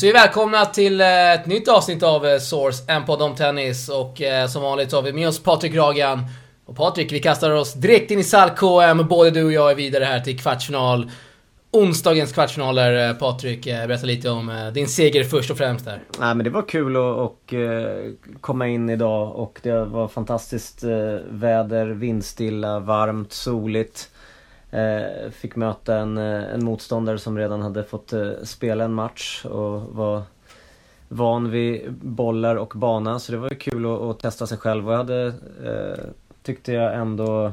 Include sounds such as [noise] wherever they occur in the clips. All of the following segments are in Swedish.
Så vi är välkomna till eh, ett nytt avsnitt av eh, Source, en podd om tennis. Och eh, som vanligt så har vi med oss Patrik Ragan. Och Patrik, vi kastar oss direkt in i SAL-KM. Både du och jag är vidare här till kvartsfinal. Onsdagens kvartsfinaler. Patrik, berätta lite om din seger först och främst där. Nej men det var kul att och, komma in idag och det var fantastiskt väder, vindstilla, varmt, soligt. Eh, fick möta en, eh, en motståndare som redan hade fått eh, spela en match och var van vid bollar och bana så det var ju kul att, att testa sig själv och jag hade, tyckte jag ändå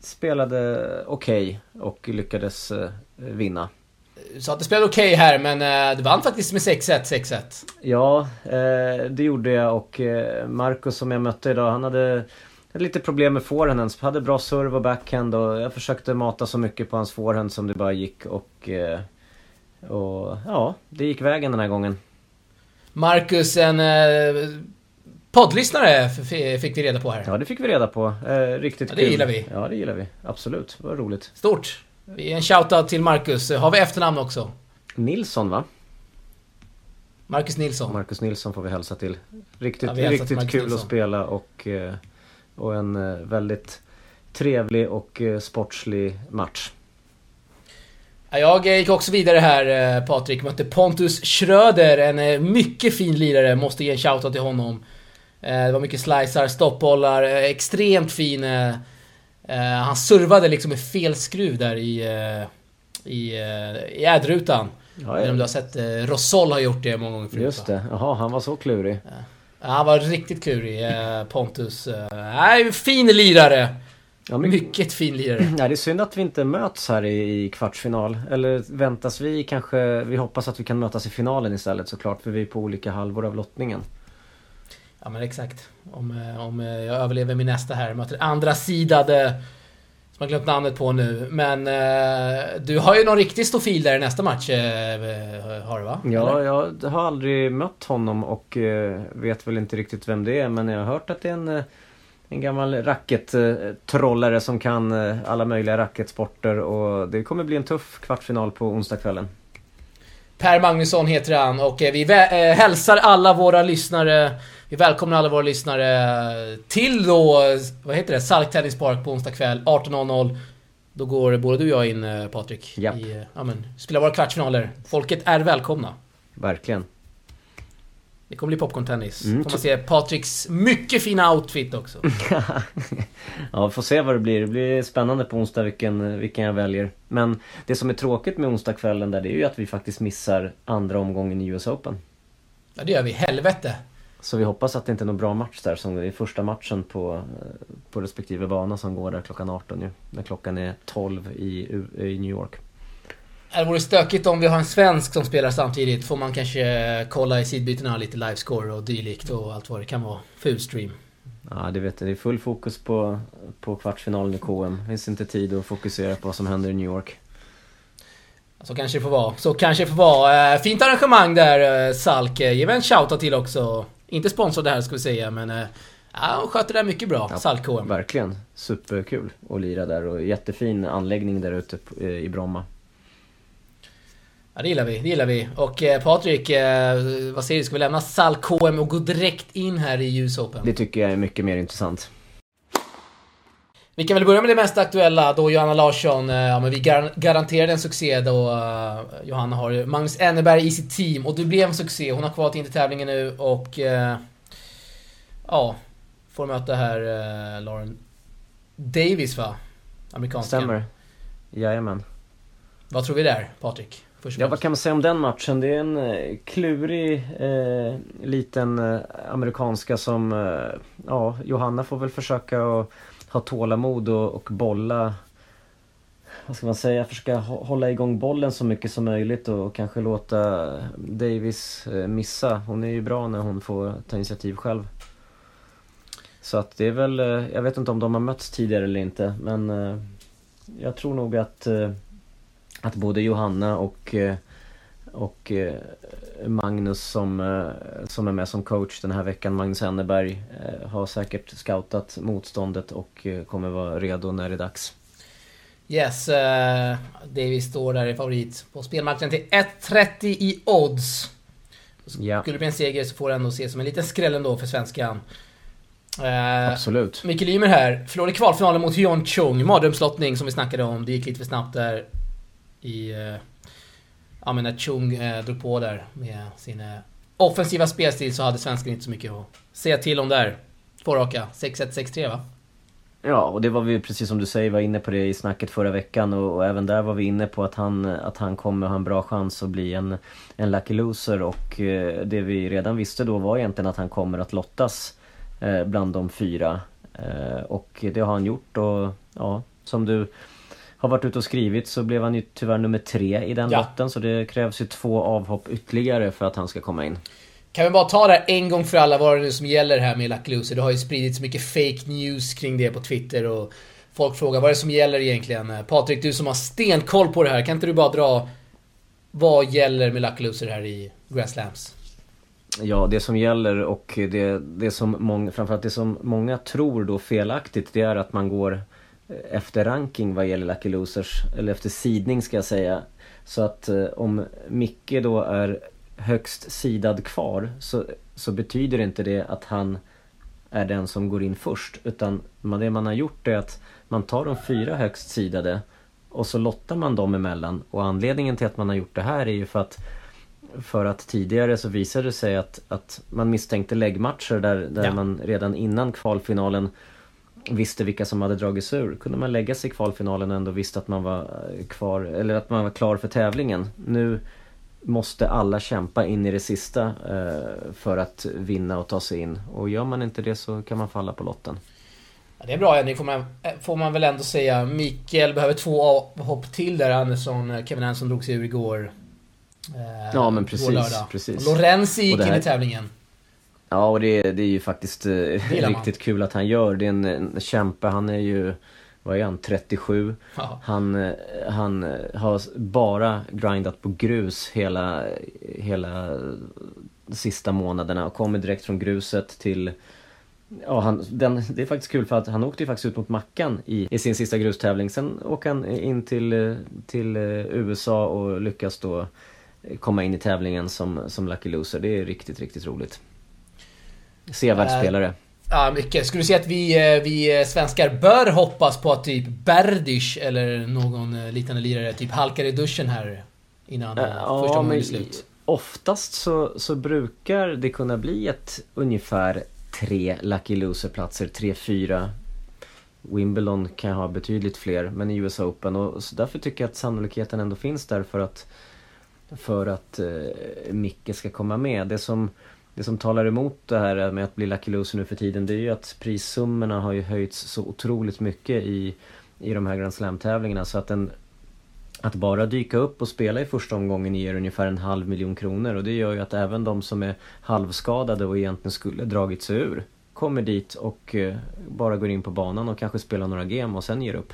spelade okej okay och lyckades vinna. Så att du spelade okej okay här men du vann faktiskt med 6-1, 6-1. Ja, det gjorde jag och Marcus som jag mötte idag han hade hade lite problem med forehanden. Hade bra serve och backhand och jag försökte mata så mycket på hans forehand som det bara gick och... Eh, och ja, det gick vägen den här gången. Marcus, en eh, poddlyssnare fick vi reda på här. Ja, det fick vi reda på. Eh, riktigt ja, det kul. Gillar vi. Ja, det gillar vi. Absolut. Det var roligt. Stort. En shoutout till Marcus. Har vi efternamn också? Nilsson, va? Marcus Nilsson. Marcus Nilsson får vi hälsa till. Riktigt, ja, riktigt kul Nilsson. att spela och... Eh, och en eh, väldigt trevlig och eh, sportslig match. Jag gick också vidare här eh, Patrik, mötte Pontus Schröder, en mycket fin lirare, måste ge en shoutout till honom. Det var mycket slicer, stoppbollar, extremt fin. Han servade liksom med fel skruv där i, i, i ädrutan. Ja, ja. Om du har sett, Rossol har gjort det många gånger förut. Just det, jaha han var så klurig. Ja. Han var riktigt klurig, eh, Pontus. Eh, nej, fin lirare. Ja, men... Mycket fin lirare. [clears throat] Ja, det är synd att vi inte möts här i, i kvartsfinal. Eller väntas vi kanske... Vi hoppas att vi kan mötas i finalen istället såklart. För vi är på olika halvor av lottningen. Ja men exakt. Om, eh, om jag överlever min nästa här. Möter andra sidade som jag glömt namnet på nu. Men eh, du har ju någon riktig stofil där i nästa match. Eh, har du va? Ja, Eller? jag har aldrig mött honom och eh, vet väl inte riktigt vem det är. Men jag har hört att det är en, eh, en gammal rackettrollare som kan eh, alla möjliga racketsporter. Och det kommer bli en tuff kvartsfinal på onsdagskvällen. Per Magnusson heter han och eh, vi hälsar alla våra lyssnare vi välkomnar alla våra lyssnare till då, vad heter det, Salk Tennis Park på onsdag kväll 18.00. Då går både du och jag in eh, Patrik. Japp. I, ja, men, spelar våra kvartsfinaler. Folket är välkomna. Verkligen. Det kommer bli popcorn-tennis. Mm, får man se Patriks mycket fina outfit också. [laughs] ja, vi får se vad det blir. Det blir spännande på onsdag vilken, vilken jag väljer. Men det som är tråkigt med onsdagskvällen där, det är ju att vi faktiskt missar andra omgången i US Open. Ja, det gör vi. Helvete. Så vi hoppas att det inte är någon bra match där som är första matchen på, eh, på respektive bana som går där klockan 18 ju. När klockan är 12 i, i New York. Det vore stökigt om vi har en svensk som spelar samtidigt. Får man kanske kolla i sidbytena lite livescore och dylikt och allt vad det kan vara. Fulstream. Ja, det vet jag. Det är full fokus på, på kvartsfinalen i KM. Det finns inte tid att fokusera på vad som händer i New York. Så kanske det får vara. Så kanske det får vara. Eh, fint arrangemang där, eh, Salk. Ge mig en shoutout till också. Inte sponsrad här ska vi säga men... Eh, ja, de sköter det här mycket bra, ja, Saltkåren. Verkligen. Superkul att lira där och jättefin anläggning där ute eh, i Bromma. Ja det gillar vi, det gillar vi. Och eh, Patrik, eh, vad säger du? Ska vi lämna SAL-KM och gå direkt in här i US Open? Det tycker jag är mycket mer intressant. Vi kan väl börja med det mest aktuella då Johanna Larsson, eh, ja men vi gar garanterade en succé då uh, Johanna har Magnus Enneberg i sitt team och det blev en succé. Hon har kvalat in till tävlingen nu och uh, ja, får möta här uh, Lauren Davis va? Amerikanskan. Stämmer. Jajamän. Vad tror vi där, Patrik? Ja, vad kan man säga om den matchen? Det är en klurig eh, liten eh, amerikanska som, eh, ja, Johanna får väl försöka och ha tålamod och, och bolla vad ska man säga, försöka hålla igång bollen så mycket som möjligt och kanske låta Davis eh, missa. Hon är ju bra när hon får ta initiativ själv. Så att det är väl, eh, jag vet inte om de har mötts tidigare eller inte men eh, jag tror nog att, att både Johanna och och Magnus som, eh, som är med som coach den här veckan, Magnus Henneberg, eh, har säkert scoutat motståndet och kommer vara redo när det är dags. Yes, uh, Davis står där i favorit på spelmarknaden till 1.30 i odds. Skulle det bli en seger så får det ändå ses som en liten skräll ändå för svenskan. Uh, Absolut. Mikael Ymer här. Förlorade kvalfinalen mot Hyun Chung. Mardrömslottning som vi snackade om. Det gick lite för snabbt där i... Uh, ja men när Chung eh, drog på där med sin eh, offensiva spelstil så hade svensken inte så mycket att säga till om där. Två raka. 6-1, 6-3 va? Ja, och det var vi precis som du säger var inne på det i snacket förra veckan och, och, även där var vi inne på att han, att han kommer ha en bra chans att bli en, en lucky loser och eh, det vi redan visste då var egentligen att han kommer att lottas eh, bland de fyra. Eh, och det har han gjort och ja, som du har varit ute och skrivit så blev han ju tyvärr nummer tre i den ja. lotten så det krävs ju två avhopp ytterligare för att han ska komma in. Kan vi bara ta det här en gång för alla vad det nu som gäller här med Lucky Loser. Det har ju spridits mycket fake news kring det på Twitter och folk frågar vad är det som gäller egentligen? Patrik, du som har stenkoll på det här, kan inte du bara dra vad gäller med Lucky Loser här i Grand Slams? Ja, det som gäller och det, det som många, framförallt det som många tror då felaktigt, det är att man går efter ranking vad gäller Lucky Losers, eller efter sidning ska jag säga. Så att eh, om Micke då är högst sidad kvar så, så betyder inte det att han är den som går in först. Utan det man har gjort är att man tar de fyra högst sidade och så lottar man dem emellan. Och anledningen till att man har gjort det här är ju för att för att tidigare så visade det sig att, att man misstänkte läggmatcher där, där ja. man redan innan kvalfinalen visste vilka som hade dragits ur. Kunde man lägga sig i kvalfinalen och ändå visste att man var kvar, eller att man var klar för tävlingen. Nu måste alla kämpa in i det sista eh, för att vinna och ta sig in. Och gör man inte det så kan man falla på lotten. Ja, det är bra ändring får man, får man väl ändå säga. Mikael behöver två avhopp till där. Andersson, eh, Kevin Andersson drog sig ur igår. Eh, ja men precis. precis. Lorenzi gick här... in i tävlingen. Ja och det, det är ju faktiskt eh, riktigt kul att han gör. Det är en, en kämpe. Han är ju vad är han, 37. Ja. Han, eh, han eh, har bara grindat på grus hela, hela sista månaderna och kommer direkt från gruset till Ja, han, den, det är faktiskt kul för att han åkte ju faktiskt ut mot Mackan i, i sin sista grustävling. Sen åker han in till, till USA och lyckas då komma in i tävlingen som, som Lucky Loser. Det är riktigt, riktigt roligt. Sevärd spelare. Ja, mycket. Skulle du säga att vi, eh, vi svenskar bör hoppas på att typ Berdych eller någon eh, liknande lirare typ halkar i duschen här innan ja, första omgången är slut? Oftast så, så brukar det kunna bli ett ungefär tre Lucky Loser-platser, tre, fyra. Wimbledon kan ha betydligt fler, men i US Open och så därför tycker jag att sannolikheten ändå finns där för att för att eh, Micke ska komma med. Det som det som talar emot det här med att bli Lucky Loser nu för tiden det är ju att prissummorna har ju höjts så otroligt mycket i, i de här Grand Slam-tävlingarna så att en att bara dyka upp och spela i första omgången ger ungefär en halv miljon kronor och det gör ju att även de som är halvskadade och egentligen skulle dragit sig ur kommer dit och eh, bara går in på banan och kanske spelar några game och sen ger upp.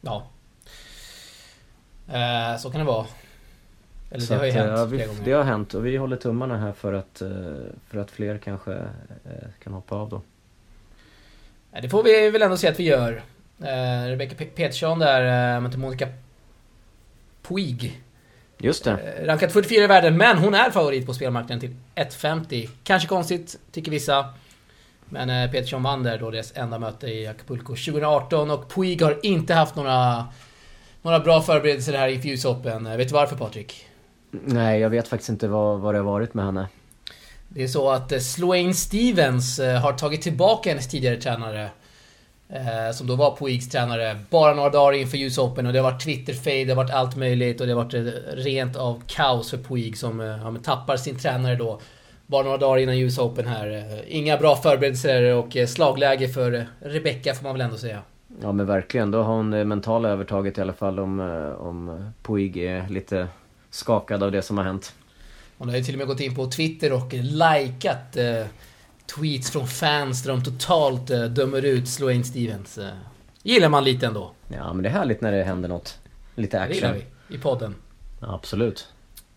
Ja. Eh, så kan det vara. Eller så det har ju att, hänt ja, vi. Det har hänt och vi håller tummarna här för att, eh, för att fler kanske eh, kan hoppa av då. Det får vi väl ändå se att vi gör. Eh, Rebecca Petersson där mot Monica Puig. Just det. Rankad 44 i världen, men hon är favorit på spelmarknaden till 1,50. Kanske konstigt, tycker vissa. Men Petersson vann där då deras enda möte i Acapulco 2018 och Puig har inte haft några, några bra förberedelser här i Fuse Open. Vet du varför Patrik? Nej, jag vet faktiskt inte vad, vad det har varit med henne. Det är så att eh, Sloane Stevens eh, har tagit tillbaka hennes tidigare tränare. Eh, som då var Puigs tränare. Bara några dagar inför US Open och det har varit Twitter-fade, det har varit allt möjligt och det har varit rent av kaos för Puig som ja, tappar sin tränare då. Bara några dagar innan US Open här. Inga bra förberedelser och slagläge för Rebecca får man väl ändå säga. Ja men verkligen, då har hon det mentala övertaget i alla fall om, om Puig är lite skakad av det som har hänt. Hon har ju till och med gått in på Twitter och likat eh, tweets från fans där de totalt eh, dömer ut Sloane Stevens. Eh, gillar man lite ändå. Ja, men det är härligt när det händer något. Lite action. Det gillar vi i podden. Ja, absolut.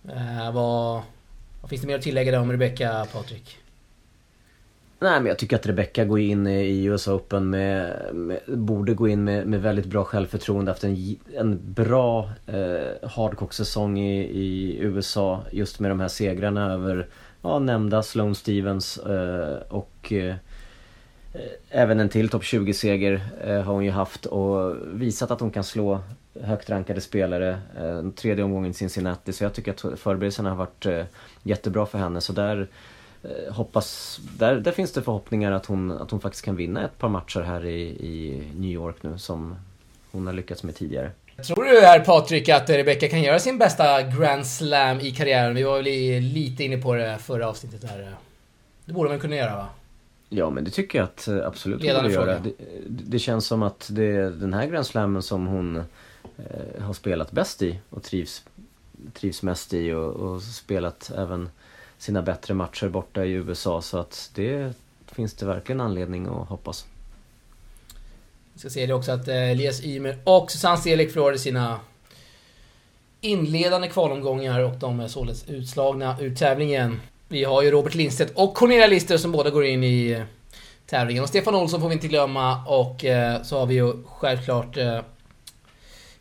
Eh, vad, vad finns det mer att tillägga där om Rebecca, Patrik? Nej men jag tycker att Rebecca går in i US Open med, med borde gå in med, med väldigt bra självförtroende efter en, en bra eh, hardcock-säsong i, i USA. Just med de här segrarna över ja, nämnda Sloane Stevens eh, och eh, eh även en till topp 20-seger eh, har hon ju haft och visat att hon kan slå högt rankade spelare. Eh, tredje omgången i Cincinnati så jag tycker att förberedelserna har varit eh, jättebra för henne. Så där hoppas, där, där finns det förhoppningar att hon, att hon faktiskt kan vinna ett par matcher här i, i New York nu som hon har lyckats med tidigare. Tror du här Patrik att Rebecca kan göra sin bästa Grand Slam i karriären? Vi var väl lite inne på det förra avsnittet här. Det borde man kunna göra va? Ja men det tycker jag att eh, absolut hon borde göra. Det, det, känns som att det är den här Grand Slammen som hon eh, har spelat bäst i och trivs, trivs mest i och, och spelat även sina bättre matcher borta i USA så att det finns det verkligen anledning att hoppas. Vi ska se det också att eh, Elias Ymer och Susanne Selik förlorade sina inledande kvalomgångar och de är således utslagna ur tävlingen. Vi har ju Robert Lindstedt och Cornelia Lister som båda går in i eh, tävlingen. Och Stefan Olsson får vi inte glömma och eh, så har vi ju självklart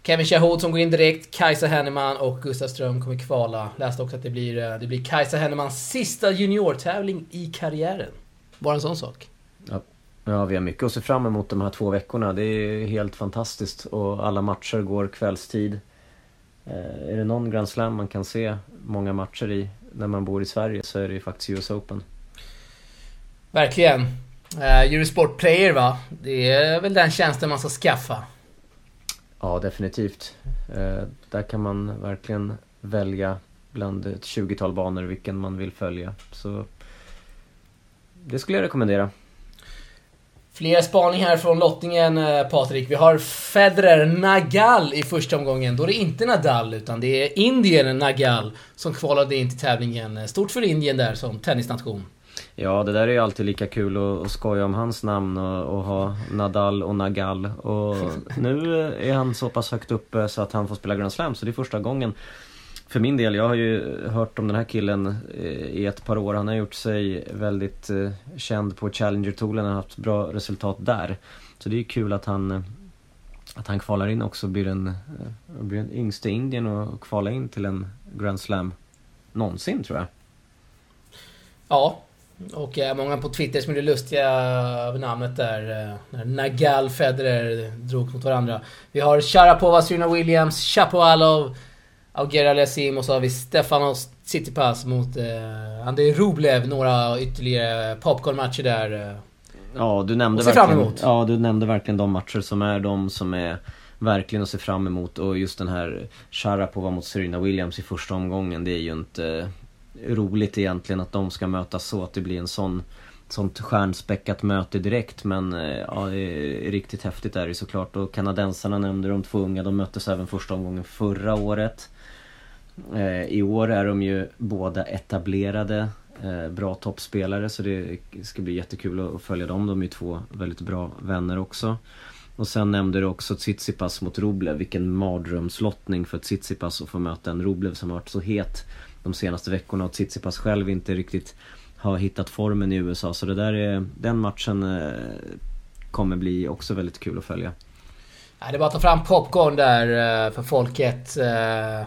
Kevin Shahood som går in direkt, Kajsa Henneman och Gustav Ström kommer kvala. Läste också att det blir, eh, det blir Kajsa Hennemans sista juniortävling i karriären. Bara en sån sak. Ja. ja, vi har mycket att se fram emot de här två veckorna. Det är helt fantastiskt och alla matcher går kvällstid. Eh, är det någon Grand Slam man kan se många matcher i när man bor i Sverige så är det ju faktiskt US Open. Verkligen. Uh, Eurosport Player va? Det är väl den tjänsten man ska skaffa? Ja, definitivt. Eh, där kan man verkligen välja bland ett 20-tal banor vilken man vill följa. Så det skulle jag rekommendera. Fler spaning här från lottningen eh, Patrik. Vi har Federer Nagal i första omgången. Då är det inte Nadal utan det är Indien Nagal som kvalade in till tävlingen. Stort för Indien där som tennisnation. Ja, det där är ju alltid lika kul att, att skoja om hans namn och, och, ha Nadal och Nagal. Och [laughs] nu är han så pass högt uppe så att han får spela Grand Slam, så det är första gången för min del, jag har ju hört om den här killen eh, i ett par år. Han har gjort sig väldigt eh, känd på Challenger-touren och haft bra resultat där. Så det är kul att han, eh, att han kvalar in också blir den, blir den yngste indien och kvala in till en Grand Slam någonsin tror jag. Ja, och många på Twitter som är lustiga över namnet där. När Nagal Federer drog mot varandra. Vi har Sharapova, Serena Williams, Chapovalov Auger Aliasim och så har vi Stefanos Tsitsipas mot eh, Andrei Rublev. Några ytterligare popcornmatcher där. Eh. Ja, du nämnde verkligen, ja, du nämnde verkligen de matcher som är de som är verkligen att se fram emot. Och just den här Sharapova mot Serena Williams i första omgången. Det är ju inte roligt egentligen att de ska mötas så. Att det blir en sån sånt stjärnspäckat möte direkt men eh, ja, det är riktigt häftigt är det såklart och kanadensarna nämnde de två unga, de möttes även första omgången förra året. Eh, I år är de ju båda etablerade, eh, bra toppspelare så det ska bli jättekul att följa dem. De är ju två väldigt bra vänner också. Och sen nämnde du också Tsitsipas mot Roblev. Vilken mardrömslottning för Tsitsipas att få möta en Roblev som har varit så het de senaste veckorna och Tsitsipas själv inte riktigt har hittat formen i USA. Så det där är, den matchen eh, kommer bli också väldigt kul att följa. Ja, det är bara att ta fram popcorn där eh, för folket eh,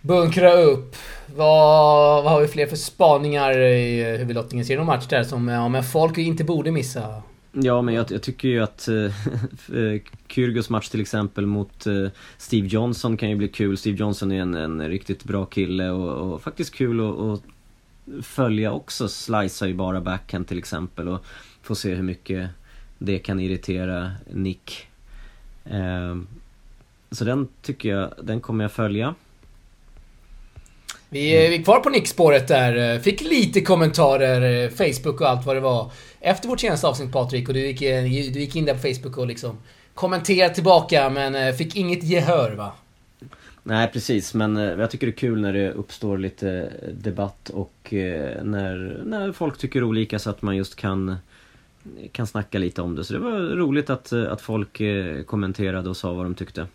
bunkra upp. Vad, vad har vi fler för spaningar i huvudlottningen? Ser du någon match där som ja, men folk inte borde missa? Ja, men jag, jag tycker ju att äh, [laughs] Kyrgios match till exempel mot äh, Steve Johnson kan ju bli kul. Steve Johnson är en, en riktigt bra kille och, och faktiskt kul att, och följa också. Slicear ju bara backhand till exempel och få se hur mycket det kan irritera Nick. Äh, så den tycker jag, den kommer jag följa. Vi, eh, vi är kvar på nickspåret där. Eh, fick lite kommentarer, eh, Facebook och allt vad det var. Efter vårt senaste avsnitt Patrik och du gick, du gick in där på Facebook och liksom kommenterade tillbaka men fick inget gehör va? Nej precis, men jag tycker det är kul när det uppstår lite debatt och när, när folk tycker olika så att man just kan kan snacka lite om det. Så det var roligt att, att folk kommenterade och sa vad de tyckte.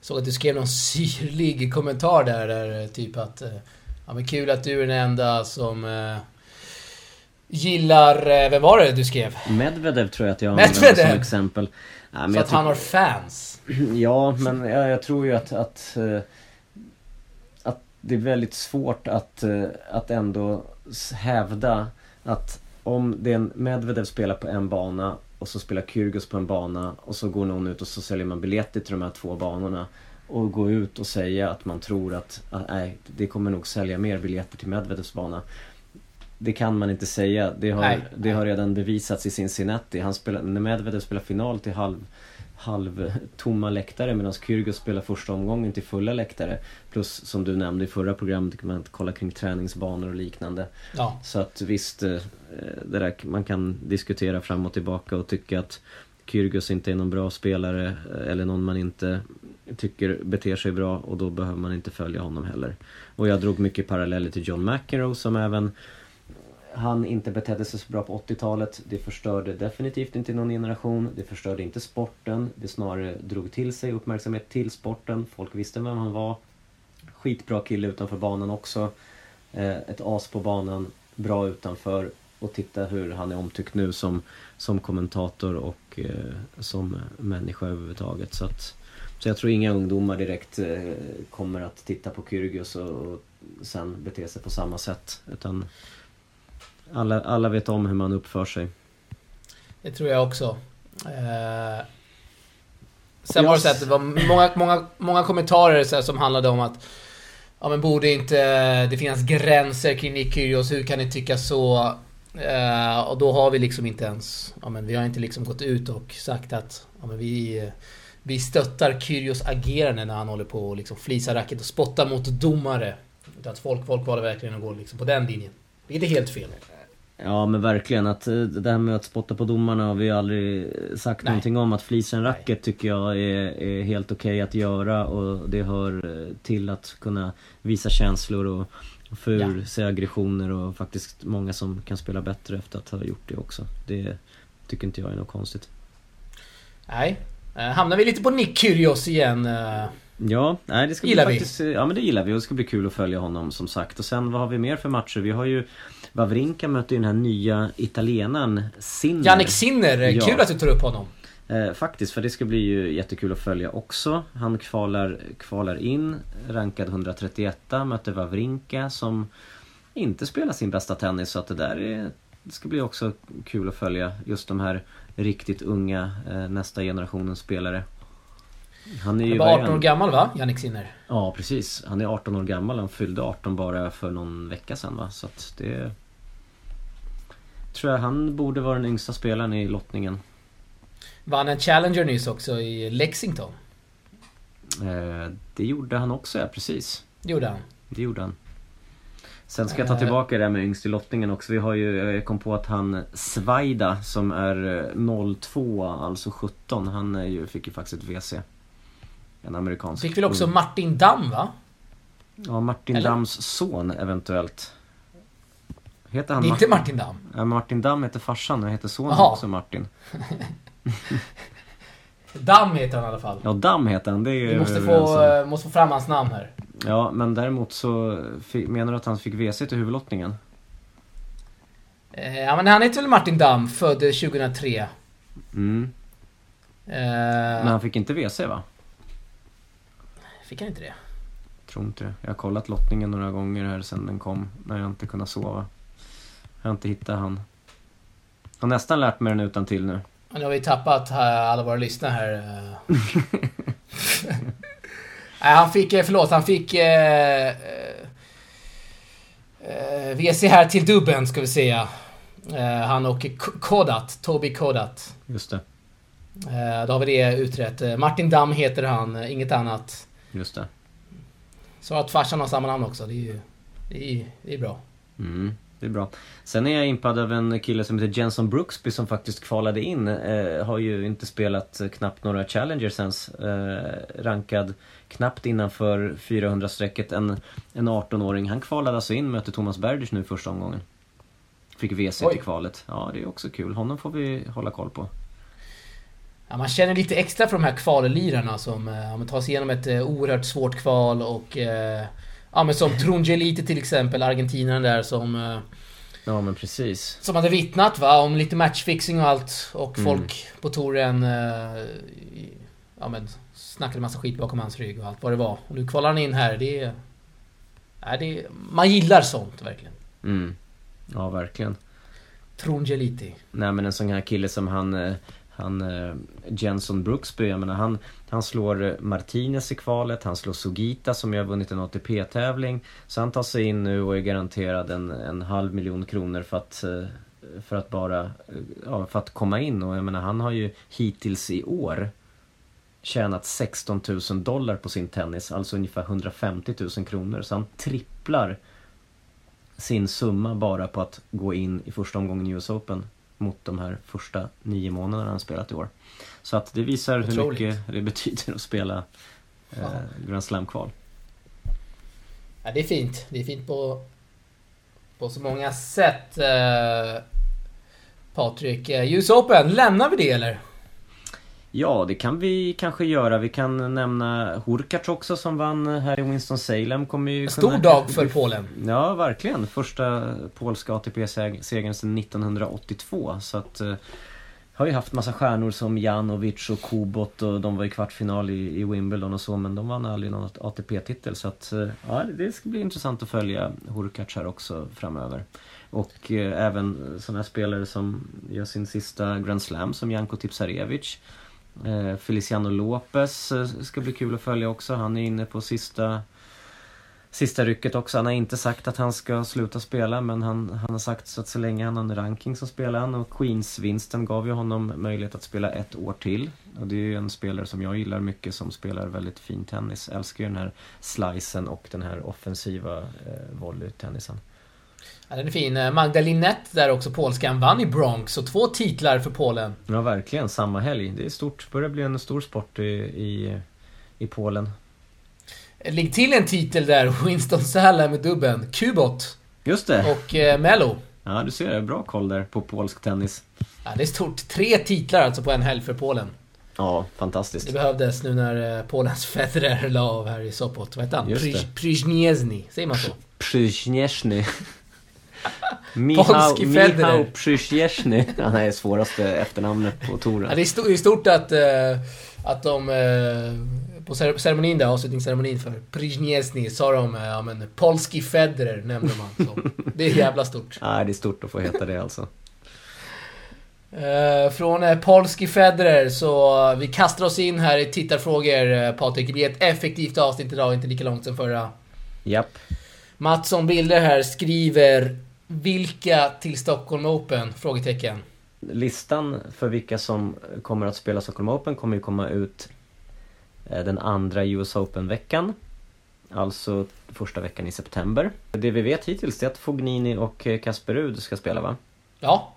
Såg att du skrev någon syrlig kommentar där, där typ att... Eh, ja men kul att du är den enda som... Eh, gillar, eh, vem var det du skrev? Medvedev tror jag att jag använder som exempel. Ja, Så att han har fans. [clears throat] Ja, men jag, jag tror ju att, att, eh, att det är väldigt svårt att, att ändå hävda att om det är en Medvedev spelar på en bana och så spelar Kyrgios på en bana och så går någon ut och så säljer man biljetter till de här två banorna och gå ut och säga att man tror att, att nej, det kommer nog sälja mer biljetter till Medvedevs bana. Det kan man inte säga. Det har, Nej. det har redan bevisats i Cincinnati. Han spelar, när Medvedev spelar final till halv, halvtomma läktare medan Kyrgios spelar första omgången till fulla läktare. Plus som du nämnde i förra programmet kan man kolla kring träningsbanor och liknande. Ja. Så att visst, eh, det där, man kan diskutera fram och tillbaka och tycka att Kyrgios inte är någon bra spelare eh, eller någon man inte tycker beter sig bra och då behöver man inte följa honom heller. Och jag drog mycket paralleller till John McEnroe som även han inte betedde sig så bra på 80-talet. Det förstörde definitivt inte någon generation. Det förstörde inte sporten. Det snarare drog till sig uppmärksamhet till sporten. Folk visste vem han var. Skitbra kille utanför banan också. Eh, ett as på banan. Bra utanför. Och titta hur han är omtyckt nu som, som kommentator och eh, som människa överhuvudtaget. Så, att, så jag tror inga ungdomar direkt eh, kommer att titta på Kyrgios och, och sen bete sig på samma sätt. Utan alla, alla vet om hur man uppför sig. Det tror jag också. Eh, sen var det så att det var många, många, många kommentarer så här, som handlade om att Ja men borde inte det finnas gränser kring Nick Kyrgios? Hur kan ni tycka så? Eh, och då har vi liksom inte ens... Ja men vi har inte liksom gått ut och sagt att ja, men vi, vi stöttar Kyrgios agerande när han håller på och liksom flisar racket och spottar mot domare. Utan att folk, folk valde verkligen att gå liksom på den linjen. Vilket är helt fel. Ja men verkligen att eh, det här med att spotta på domarna har vi aldrig sagt Nej. någonting om. Att flisa en racket tycker jag är, är helt okej att göra och det hör eh, till att kunna visa känslor och och få ur Ja. sig aggressioner och faktiskt många som kan spela bättre efter att ha gjort det också. Det tycker inte jag är något konstigt. Nej. Eh, hamnar vi lite på Nick Kyrgios igen. Eh, Ja, nej det ska Gillar bli vi. faktiskt, Ja men det gillar vi och det ska bli kul att följa honom som sagt. Och sen vad har vi mer för matcher? Vi har ju Wawrinka möter ju den här nya italienaren Sinner. Jannik Sinner, eh, Ja. kul att du tar upp honom. Eh, faktiskt, för det ska bli ju jättekul att följa också. Han kvalar, kvalar in, rankad 131 möter Wawrinka som inte spelar sin bästa tennis. Så att det där är, det ska bli också kul att följa just de här riktigt unga, eh, nästa generationens spelare. Han är Han ju vad är 18 år han? gammal va? Jannik Sinner. Ja precis, han är 18 år gammal. Han fyllde 18 bara för någon vecka sedan va. Så att det... Tror jag han borde vara den yngsta spelaren i lottningen. Vann en Challenger nyss också i Lexington. Eh, det gjorde han också ja, precis. Det gjorde han. Det gjorde han. Sen ska jag ta Eh. tillbaka det där med yngst i lottningen också. Vi har ju, jag kom på att han Svaida som är eh, 02, alltså 17. Han är ju, fick ju faktiskt ett WC. En amerikansk. Fick väl också ung. Martin Damm va? Ja, Martin Eller? Dams son eventuellt. Heter han Det är inte Martin Damm. Ja, Martin Dam heter farsan och heter sonen Jaha. också Martin. [laughs] Damm heter han i alla fall. Ja, Dam heter han. Det är ju Vi måste få, eh, måste få fram hans namn här. Ja, men däremot så menar du att han fick WC till huvudlottningen? Eh, Ja men han heter väl Martin Damm, född 2003. Mm. Eh, Men han fick inte WC va? Fick han inte det? Tror inte det. Jag har kollat lottningen några gånger här sedan den kom. När jag inte kunnat sova. Jag har inte hittat han. Jag har nästan lärt mig den utan till nu. Nu har vi tappat eh, alla våra lyssnare här. eh. [laughs] Nej, han fick, eh, förlåt, han fick... Eh, eh, WC här till dubben ska vi säga. Eh, han och Kodat, Toby Kodat. Just det. Eh, då har vi det utrett. Eh, Martin Damm heter han, eh, inget annat. Just det. Så att farsan har samma namn också, det är ju... Det är, det är bra. Mm, det är bra. Sen är jag impad av en kille som heter Jenson Brooksby som faktiskt kvalade in. Eh, har ju inte spelat knappt några Challengers ens. Eh, rankad knappt innanför 400-strecket. En, en 18-åring. Han kvalade alltså in, mötte Thomas Berdych nu första omgången. Fick WC till kvalet. Ja, det är också kul. Honom får vi hålla koll på. Ja, man känner lite extra för de här kvallirarna som eh, ja, tar sig igenom ett eh, oerhört svårt kval och... Eh, ja men som Trungelite till exempel, argentinaren där som... Ja men precis. Som hade vittnat va, om lite matchfixing och allt. Och Mm. folk på touren... Ja men snackade massa skit bakom hans rygg och allt vad det var. Och nu kvalar han in här. Det är... Det är man gillar sånt verkligen. Mm. Ja verkligen. Trongeliti. Nej men en sån här kille som han, han eh, Jenson Brooksby, jag menar han, han slår eh, Martinez i kvalet, han slår Sugita som ju har vunnit en ATP-tävling. Så han tar sig in nu och är garanterad en, en halv miljon kronor för att, eh, för att bara, eh, ja, för att komma in. Och jag menar han har ju hittills i år tjänat 16 000 dollar på sin tennis, alltså ungefär 150 000 kronor. Så han tripplar sin summa bara på att gå in i första omgången i US Open mot de här första nio månaderna han spelat i år. Så att det visar hur Otroligt. mycket det betyder att spela eh. Grand Slam-kval. Ja, det är fint. Det är fint på, på så många sätt. Eh, Patrik, eh, US Open, lämnar vi det eller? Ja, det kan vi kanske göra. Vi kan nämna Hurkacz också som vann här i Winston-Salem. Kommer ju stor kunna- dag för Polen. Ja, verkligen. Första polska ATP-segern sedan 1982. Så att... Eh, har ju haft massa stjärnor som Janovic och Kubot och de var i kvartsfinal i, i Wimbledon och så men de vann aldrig någon ATP-titel så att eh, ja, det ska bli intressant att följa Hurkacz här också framöver. Och eh, även sådana spelare som gör sin sista Grand Slam som Janko Tipsarevic. Eh, Feliciano Lopez eh, ska bli kul att följa också. Han är inne på sista Sista rycket också. Han har inte sagt att han ska sluta spela men han, han har sagt så att så länge han har en ranking så spelar han och Queens-vinsten gav ju honom möjlighet att spela ett år till. Och det är ju en spelare som jag gillar mycket som spelar väldigt fin tennis. Älskar ju den här slicen och den här offensiva eh, volleytennisen. Ja, den är fin. Eh, Magda Linett där också, polskan, vann i Bronx. Och två titlar för Polen. Ja verkligen, samma helg. Det är stort. börjar bli en stor sport i, i, i Polen. Eh, Lägg till en titel där, [laughs] Winston Salem med dubben. Kubot Just det! och eh, Mello. Ja du ser, bra koll där på polsk tennis. Ja, det är stort. Tre titlar alltså på en helg för Polen. Ja, Det fantastiskt. behövdes nu när eh, Polens [laughs] Federer la av här i Sopot. Vad heter han? Det. Pryzniezny. Säger man så? Przyśnieszny. [laughs] Federer. Michał Przyśnieszny. Han är svåraste efternamnet på Ja, touren. det är sto- det är stort att, eh, att de eh, på cer- ceremonin där, avslutningsceremonin för Pryzniezny sa de eh, ja, men, Polski Federer nämnde man. Så. Det är jävla stort. Nej, det är stort att få heta det alltså. Från Polski Federer så vi kastar oss in här i tittarfrågor Patrik. Det blir ett effektivt avsnitt idag, inte lika långt som förra. Japp. Mattsson Bilder här skriver Vilka till Stockholm Open? Frågetecken. Listan för vilka som kommer att spela Stockholm Open kommer ju komma ut eh, den andra US Open-veckan. Alltså första veckan i september. Det vi vet hittills är att Fognini och eh, Casper Ruud ska spela va? Ja,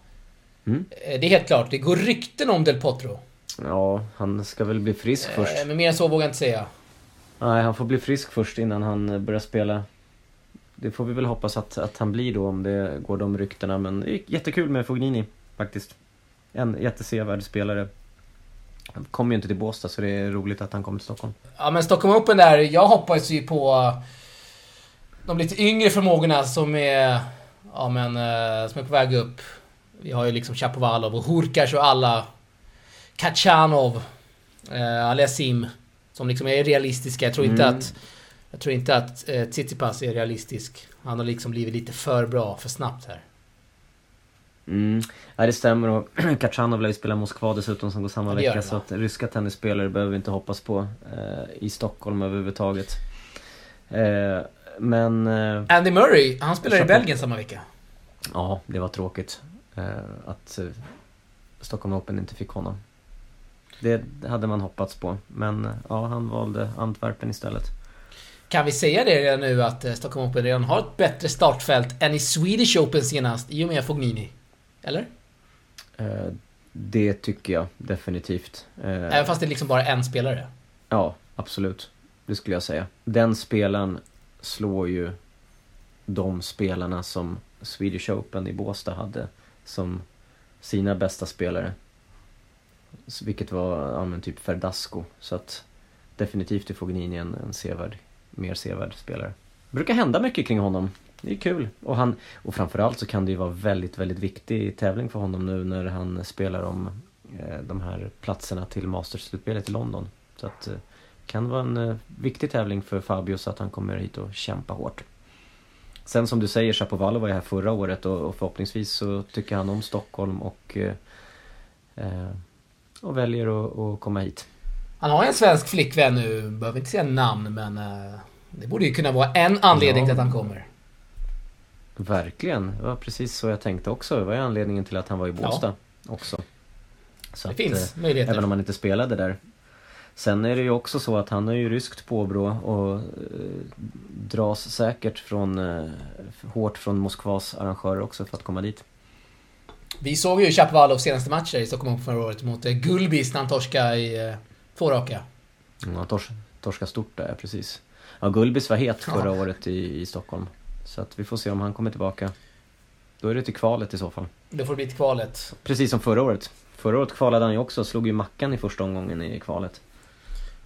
Mm. eh, det är helt klart. Det går rykten om Del Potro. Ja, han ska väl bli frisk först. Men mer än så vågar jag inte säga. Nej, han får bli frisk först innan han börjar spela. Det får vi väl hoppas att, att han blir då om det går de ryktena. Men det är jättekul med Fognini faktiskt. En jättesevärd spelare. Han kommer ju inte till Båstad så det är roligt att han kommer till Stockholm. Ja men Stockholm Open där, jag hoppas ju på eh, de lite yngre förmågorna som är, ja men, eh, som är på väg upp. Vi har ju liksom Chapovalov och Hurkacz och alla. Kachanov, eh, Aliasim. Som liksom är realistiska. Jag tror inte Mm. att, jag tror inte att eh, Tsitsipas är realistisk. Han har liksom blivit lite för bra, för snabbt här. Mm. Ja, det stämmer och [clears throat] Kachanov lär ju spela Moskva dessutom som går samma vecka. Så att ryska tennisspelare behöver vi inte hoppas på eh, i Stockholm överhuvudtaget. Eh, men eh, Andy Murray, han spelar i Belgien samma vecka. ja, det var tråkigt eh, att eh, Stockholm Open inte fick honom. Det hade man hoppats på. Men eh, ja, han valde Antwerpen istället. Kan vi säga det redan nu att eh, Stockholm Open redan har ett bättre startfält än i Swedish Open senast i och med Fognini? Eller? Eh, det tycker jag definitivt. Eh, Även fast det är liksom bara en spelare. Ja, absolut. Det skulle jag säga. Den spelaren slår ju de spelarna som Swedish Open i Båstad hade som sina bästa spelare. Vilket var, ja men typ Verdasco. Så att definitivt är Fognini en, en sevärd, mer sevärd spelare. Det brukar hända mycket kring honom. det är kul. Och, han, och framförallt så kan det ju vara väldigt, väldigt viktig tävling för honom nu när han spelar om eh, de här platserna till Masters-slutspelet i London. Så att eh, kan vara en eh, viktig tävling för Fabio så att han kommer hit och kämpa hårt. Sen som du säger, Chapovalov var ju här förra året och, och förhoppningsvis så tycker han om Stockholm och, eh, eh och väljer att komma hit. Han har en svensk flickvän nu, behöver inte säga namn men eh, det borde ju kunna vara en anledning ja. till att han kommer. Verkligen, det var precis så jag tänkte också. Det var ju anledningen till att han var i Båstad ja. också. Så det att, finns eh, möjligheter. Även om han inte spelade där. Sen är det ju också så att han har ju ryskt påbrå och eh, dras säkert från, eh, hårt från Moskvas arrangörer också för att komma dit. Vi såg ju Chapovalovs senaste matcher i Stockholm förra året mot eh, Gulbis när han torskade i eh, två raka. Ja, han tors torskade stort där, precis. Ja, Gulbis var het förra ja. året i, i Stockholm. Så att vi får se om han kommer tillbaka. Då är det till kvalet i så fall. Då får det bli till kvalet. Precis som förra året. Förra året kvalade han ju också, slog ju Mackan i första omgången i kvalet.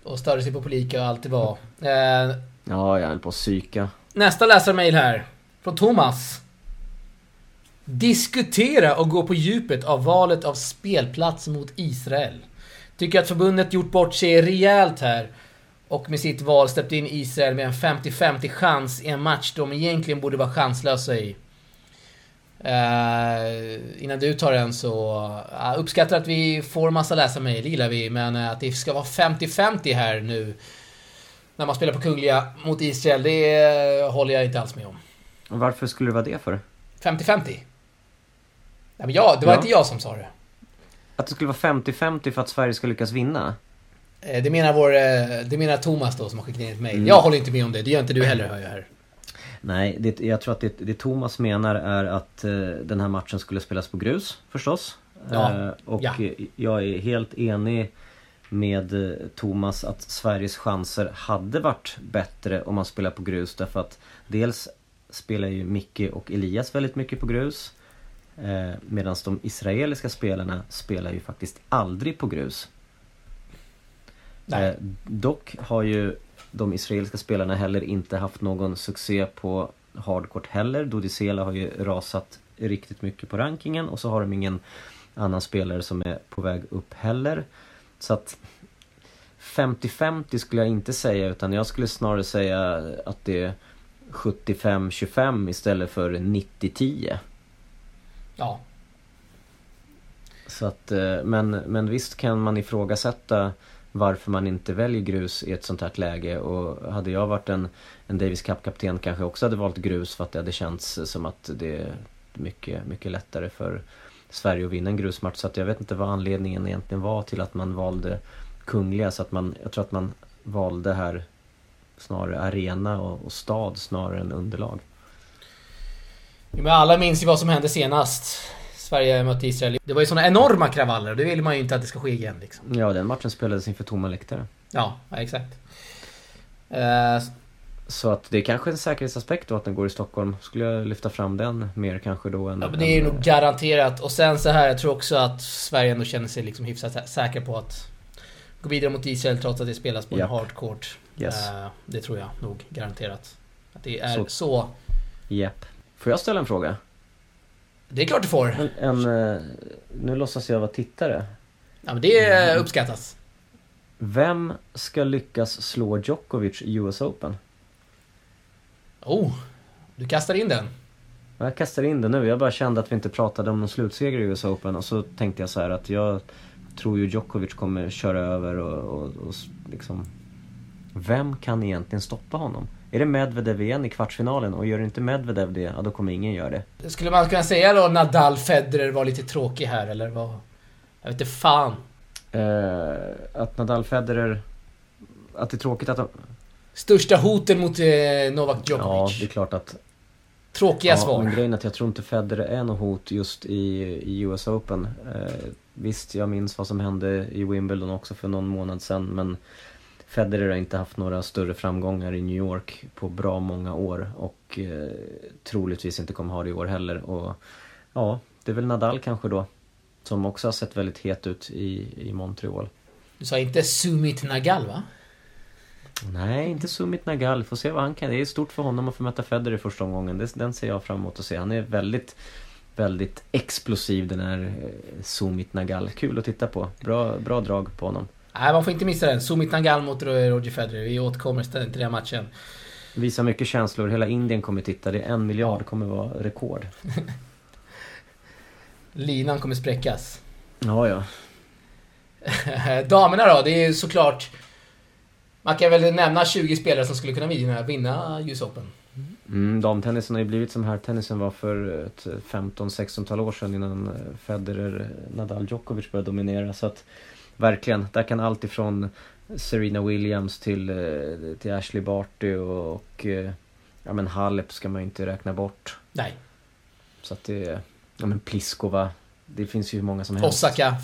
Och störde sig på publika och allt det var. Eh, ja, jag höll på att psyka. Nästa läsarmail här. Från Thomas. Diskutera och gå på djupet av valet av spelplats mot Israel. Tycker att förbundet gjort bort sig rejält här. Och med sitt val släppt in Israel med en 50-50 chans i en match de egentligen borde vara chanslösa i. Uh, innan du tar den så uh, uppskattar att vi får massa läsarmail, det gillar vi. Men uh, att det ska vara 50-50 här nu. När man spelar på Kungliga mot Israel, det uh, håller jag inte alls med om. Och varför skulle det vara det för? 50-50? Nej men jag, det var ja. inte jag som sa det. Att det skulle vara 50-50 för att Sverige ska lyckas vinna? Det menar, vår, det menar Thomas då som har skickat in ett mail. Mm. Jag håller inte med om det, det gör inte du heller hör jag här. Nej, det, jag tror att det, det Thomas menar är att eh, den här matchen skulle spelas på grus förstås. Ja. Eh, och ja. jag är helt enig med eh, Thomas att Sveriges chanser hade varit bättre om man spelar på grus därför att dels spelar ju Micke och Elias väldigt mycket på grus. Eh, Medan de israeliska spelarna spelar ju faktiskt aldrig på grus. Eh, dock har ju de israeliska spelarna heller inte haft någon succé på hardcourt heller. Dodicela har ju rasat riktigt mycket på rankingen och så har de ingen annan spelare som är på väg upp heller. Så att 50-50 skulle jag inte säga utan jag skulle snarare säga att det är 75-25 istället för 90-10. Ja. Så att, eh, men, men visst kan man ifrågasätta varför man inte väljer grus i ett sånt här läge. Och hade jag varit en, en Davis Cup-kapten kanske jag också hade valt grus för att det hade känts som att det är mycket, mycket lättare för Sverige att vinna en grusmatch. Så att jag vet inte vad anledningen egentligen var till att man valde Kungliga. Så att man, jag tror att man valde här snarare arena och, och stad snarare än underlag. Men alla minns ju vad som hände senast. Sverige mötte Israel. Det var ju såna enorma kravaller och det vill man ju inte att det ska ske igen. Liksom. Ja, den matchen spelades inför tomma läktare. Ja, exakt. Uh, så att det är kanske en säkerhetsaspekt då att den går i Stockholm. Skulle jag lyfta fram den mer kanske då än... Ja men det är ju nog garanterat. Och sen så här, jag tror också att Sverige ändå känner sig liksom hyfsat säker på att gå vidare mot Israel trots att det spelas på yep. en hardcourt. Yes. Uh, det tror jag nog garanterat. Att det är så. så. Japp. Får jag ställa en fråga? Det är klart du får. En, en, eh, nu låtsas jag vara tittare. Ja men det mm. uppskattas. Vem ska lyckas slå Djokovic i US Open? Oh, du kastar in den. Jag kastar in den nu. Jag bara kände att vi inte pratade om någon slutseger i US Open och så tänkte jag så här att jag tror ju Djokovic kommer köra över och, och, och liksom... Vem kan egentligen stoppa honom? Är det Medvedev igen i kvartsfinalen och gör inte Medvedev det, ja då kommer ingen göra det. Skulle man kunna säga då Nadal Federer var lite tråkig här eller vad? Jag vet inte fan. Eh, att Nadal Federer... Att det är tråkigt att de... Största hoten mot eh, Novak Djokovic. Ja, det är klart att... Tråkiga ja, svar. Men grejen är att jag tror inte Federer är något hot just i, i US Open. Eh, visst, jag minns vad som hände i Wimbledon också för någon månad sedan men Federer har inte haft några större framgångar i New York på bra många år och eh, troligtvis inte kommer ha det i år heller. Och ja, det är väl Nadal kanske då. Som också har sett väldigt het ut i, i Montreal. Du sa inte Sumit Nagal va? Nej, inte Sumit Nagal. Får se vad han kan. Det är stort för honom att få möta Federer i första omgången. Den ser jag fram emot att se. Han är väldigt, väldigt explosiv den här eh, Sumit Nagal. Kul att titta på. Bra, bra drag på honom. Nej, man får inte missa den. Sumit Nagal mot Roger Federer. Vi återkommer ständigt till den matchen. Visar mycket känslor. Hela Indien kommer titta. Det är en miljard. Det kommer vara rekord. [laughs] Linan kommer spräckas. Ja, ja. [laughs] Damerna då? Det är såklart... Man kan väl nämna 20 spelare som skulle kunna vinna, vinna US Open. Mm, damtennisen har ju blivit som här tennisen var för ett 15-16-tal år sedan innan Federer, Nadal, Djokovic började dominera. Så att verkligen, där kan allt ifrån Serena Williams till, eh, till Ashley Barty och, och eh, ja men Halep ska man ju inte räkna bort. Nej. Så att det, ja men Pliskova, det finns ju hur många som helst. Osaka.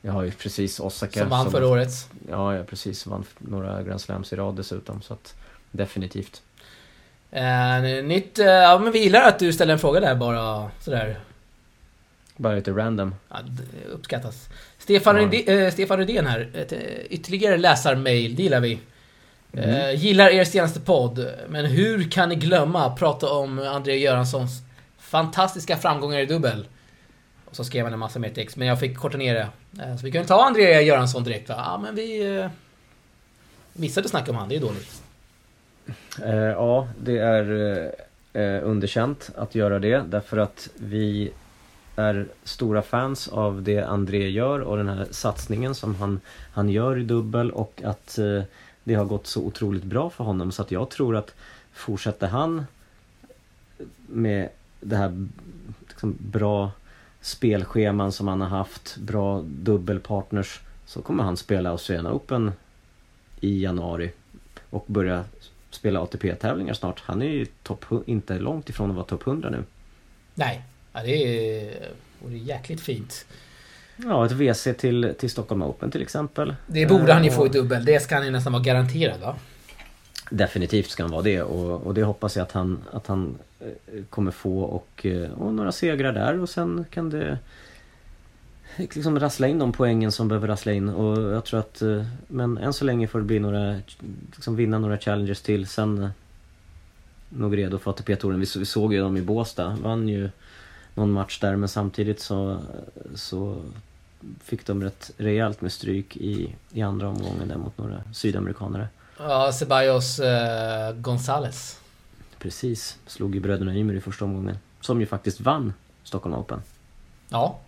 Ja, ju precis. Osaka. Som vann förra året. Ja, ja, precis. Vann några Grand Slams i rad dessutom. Så att definitivt. Eh, nytt... Ja, men vi gillar att du ställer en fråga där bara sådär. Bara lite random. Ja, det uppskattas. Stefan, ja. Rydén, äh, Stefan Rydén här. Ett, äh, ytterligare läsarmail, det gillar vi. Mm. Äh, gillar er senaste podd, men hur kan ni glömma prata om André Göranssons fantastiska framgångar i dubbel? Och så skrev han en massa mer text, men jag fick korta ner det. Så vi kan ta André Göransson direkt va? Ja, men vi... Eh, missade att snacka om han, det är dåligt. Eh, ja, det är eh, underkänt att göra det därför att vi är stora fans av det André gör och den här satsningen som han, han gör i dubbel och att eh, det har gått så otroligt bra för honom så att jag tror att fortsätter han med det här liksom, bra spelscheman som han har haft, bra dubbelpartners så kommer han spela Australian Open i januari och börja spela ATP-tävlingar snart. Han är ju top, inte långt ifrån att vara topp 100 nu. Nej, ja, det är, vore jäkligt fint. Ja, ett WC till, till Stockholm Open till exempel. Det borde han ju få i dubbel. Det ska han ju nästan vara garanterad va? Definitivt ska han vara det och, och det hoppas jag att han, att han eh, kommer få och, eh, och några segrar där och sen kan det liksom rassla in de poängen som behöver rassla in och jag tror att eh, men än så länge får det bli några liksom vinna några challenges till sen nog redo för ATP-touren. Vi, vi såg ju dem i Båstad, vann ju någon match där men samtidigt så, så fick de rätt rejält med stryk i, i andra omgången där mot några sydamerikanare. Ja, Ceballos eh, Gonzales. Precis, slog ju bröderna Ymer i första omgången. Som ju faktiskt vann Stockholm Open. Ja.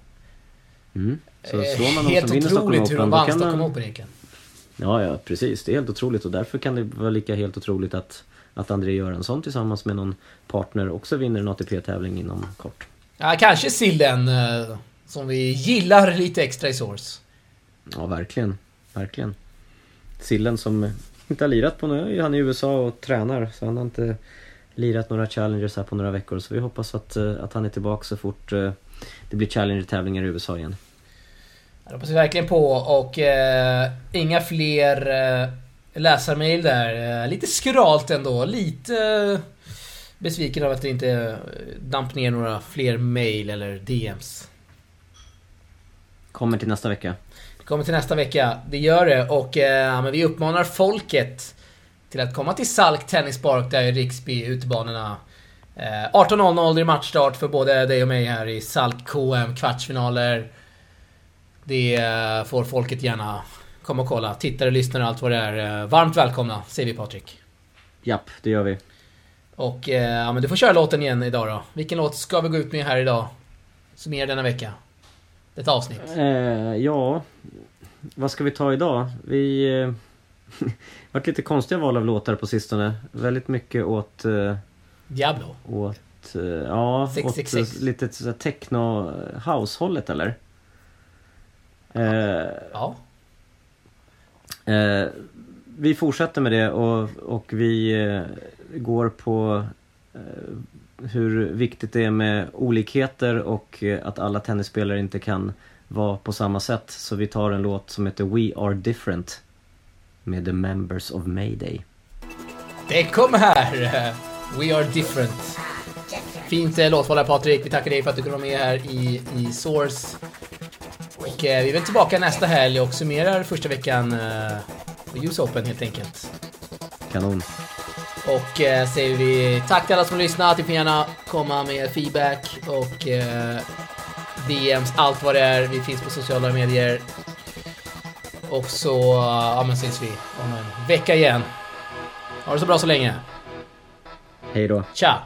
Mm. Så slår man någon helt som vinner Stockholm Open, hur de vann Stockholm Open egentligen. Ja, ja precis. Det är helt otroligt och därför kan det vara lika helt otroligt att, att André Göransson tillsammans med någon partner också vinner en ATP-tävling inom kort. Ja, kanske Sillen eh, som vi gillar lite extra i Source. Ja, verkligen. Verkligen. Sillen som inte har lirat på nu. Han är i USA och tränar så han har inte lirat några challengers här på några veckor. Så vi hoppas att, eh, att han är tillbaka så fort eh, det blir challenger-tävlingar i USA igen. Det hoppas vi verkligen på och eh, inga fler eh, läsarmail där. Eh, lite skralt ändå. Lite eh, besviken av att det inte eh, damp ner några fler mail eller DMs. Kommer till nästa vecka. Kommer till nästa vecka, det gör det. Och eh, men vi uppmanar folket till att komma till Salk Tennispark där i Riksby, utebanorna. Eh, 18.00 är matchstart för både dig och mig här i Salk KM kvartsfinaler. Det eh, får folket gärna komma och kolla. Tittare, lyssnare och allt vad det är. Eh, varmt välkomna, säger vi Patrik. Japp, det gör vi. Och eh, ja, men du får köra låten igen idag då. Vilken låt ska vi gå ut med här idag? Som är denna vecka? Ett avsnitt. Eh, ja, vad ska vi ta idag? Vi... Eh, [laughs] varit lite konstiga val av låtar på sistone. Väldigt mycket åt... Eh, Diablo? Åt... Eh, ja, 666. åt lite så techno house-hållet eller? Eh, ja. Eh, vi fortsätter med det och, och vi eh, går på hur viktigt det är med olikheter och att alla tennisspelare inte kan vara på samma sätt. Så vi tar en låt som heter We Are Different med The Members of Mayday. Det kommer här! We Are Different. Fint eh, låtval här Patrik. Vi tackar dig för att du kunde vara med här i, i Source. Och eh, vi är väl tillbaka nästa helg och summerar första veckan eh, på US Open helt enkelt. Kanon. Och eh, säger vi tack till alla som lyssnat. Ni får gärna komma med feedback och eh, DMs, allt vad det är. Vi finns på sociala medier. Och så ja, men ses vi om en vecka igen. Ha det så bra så länge. Hej då. Tja!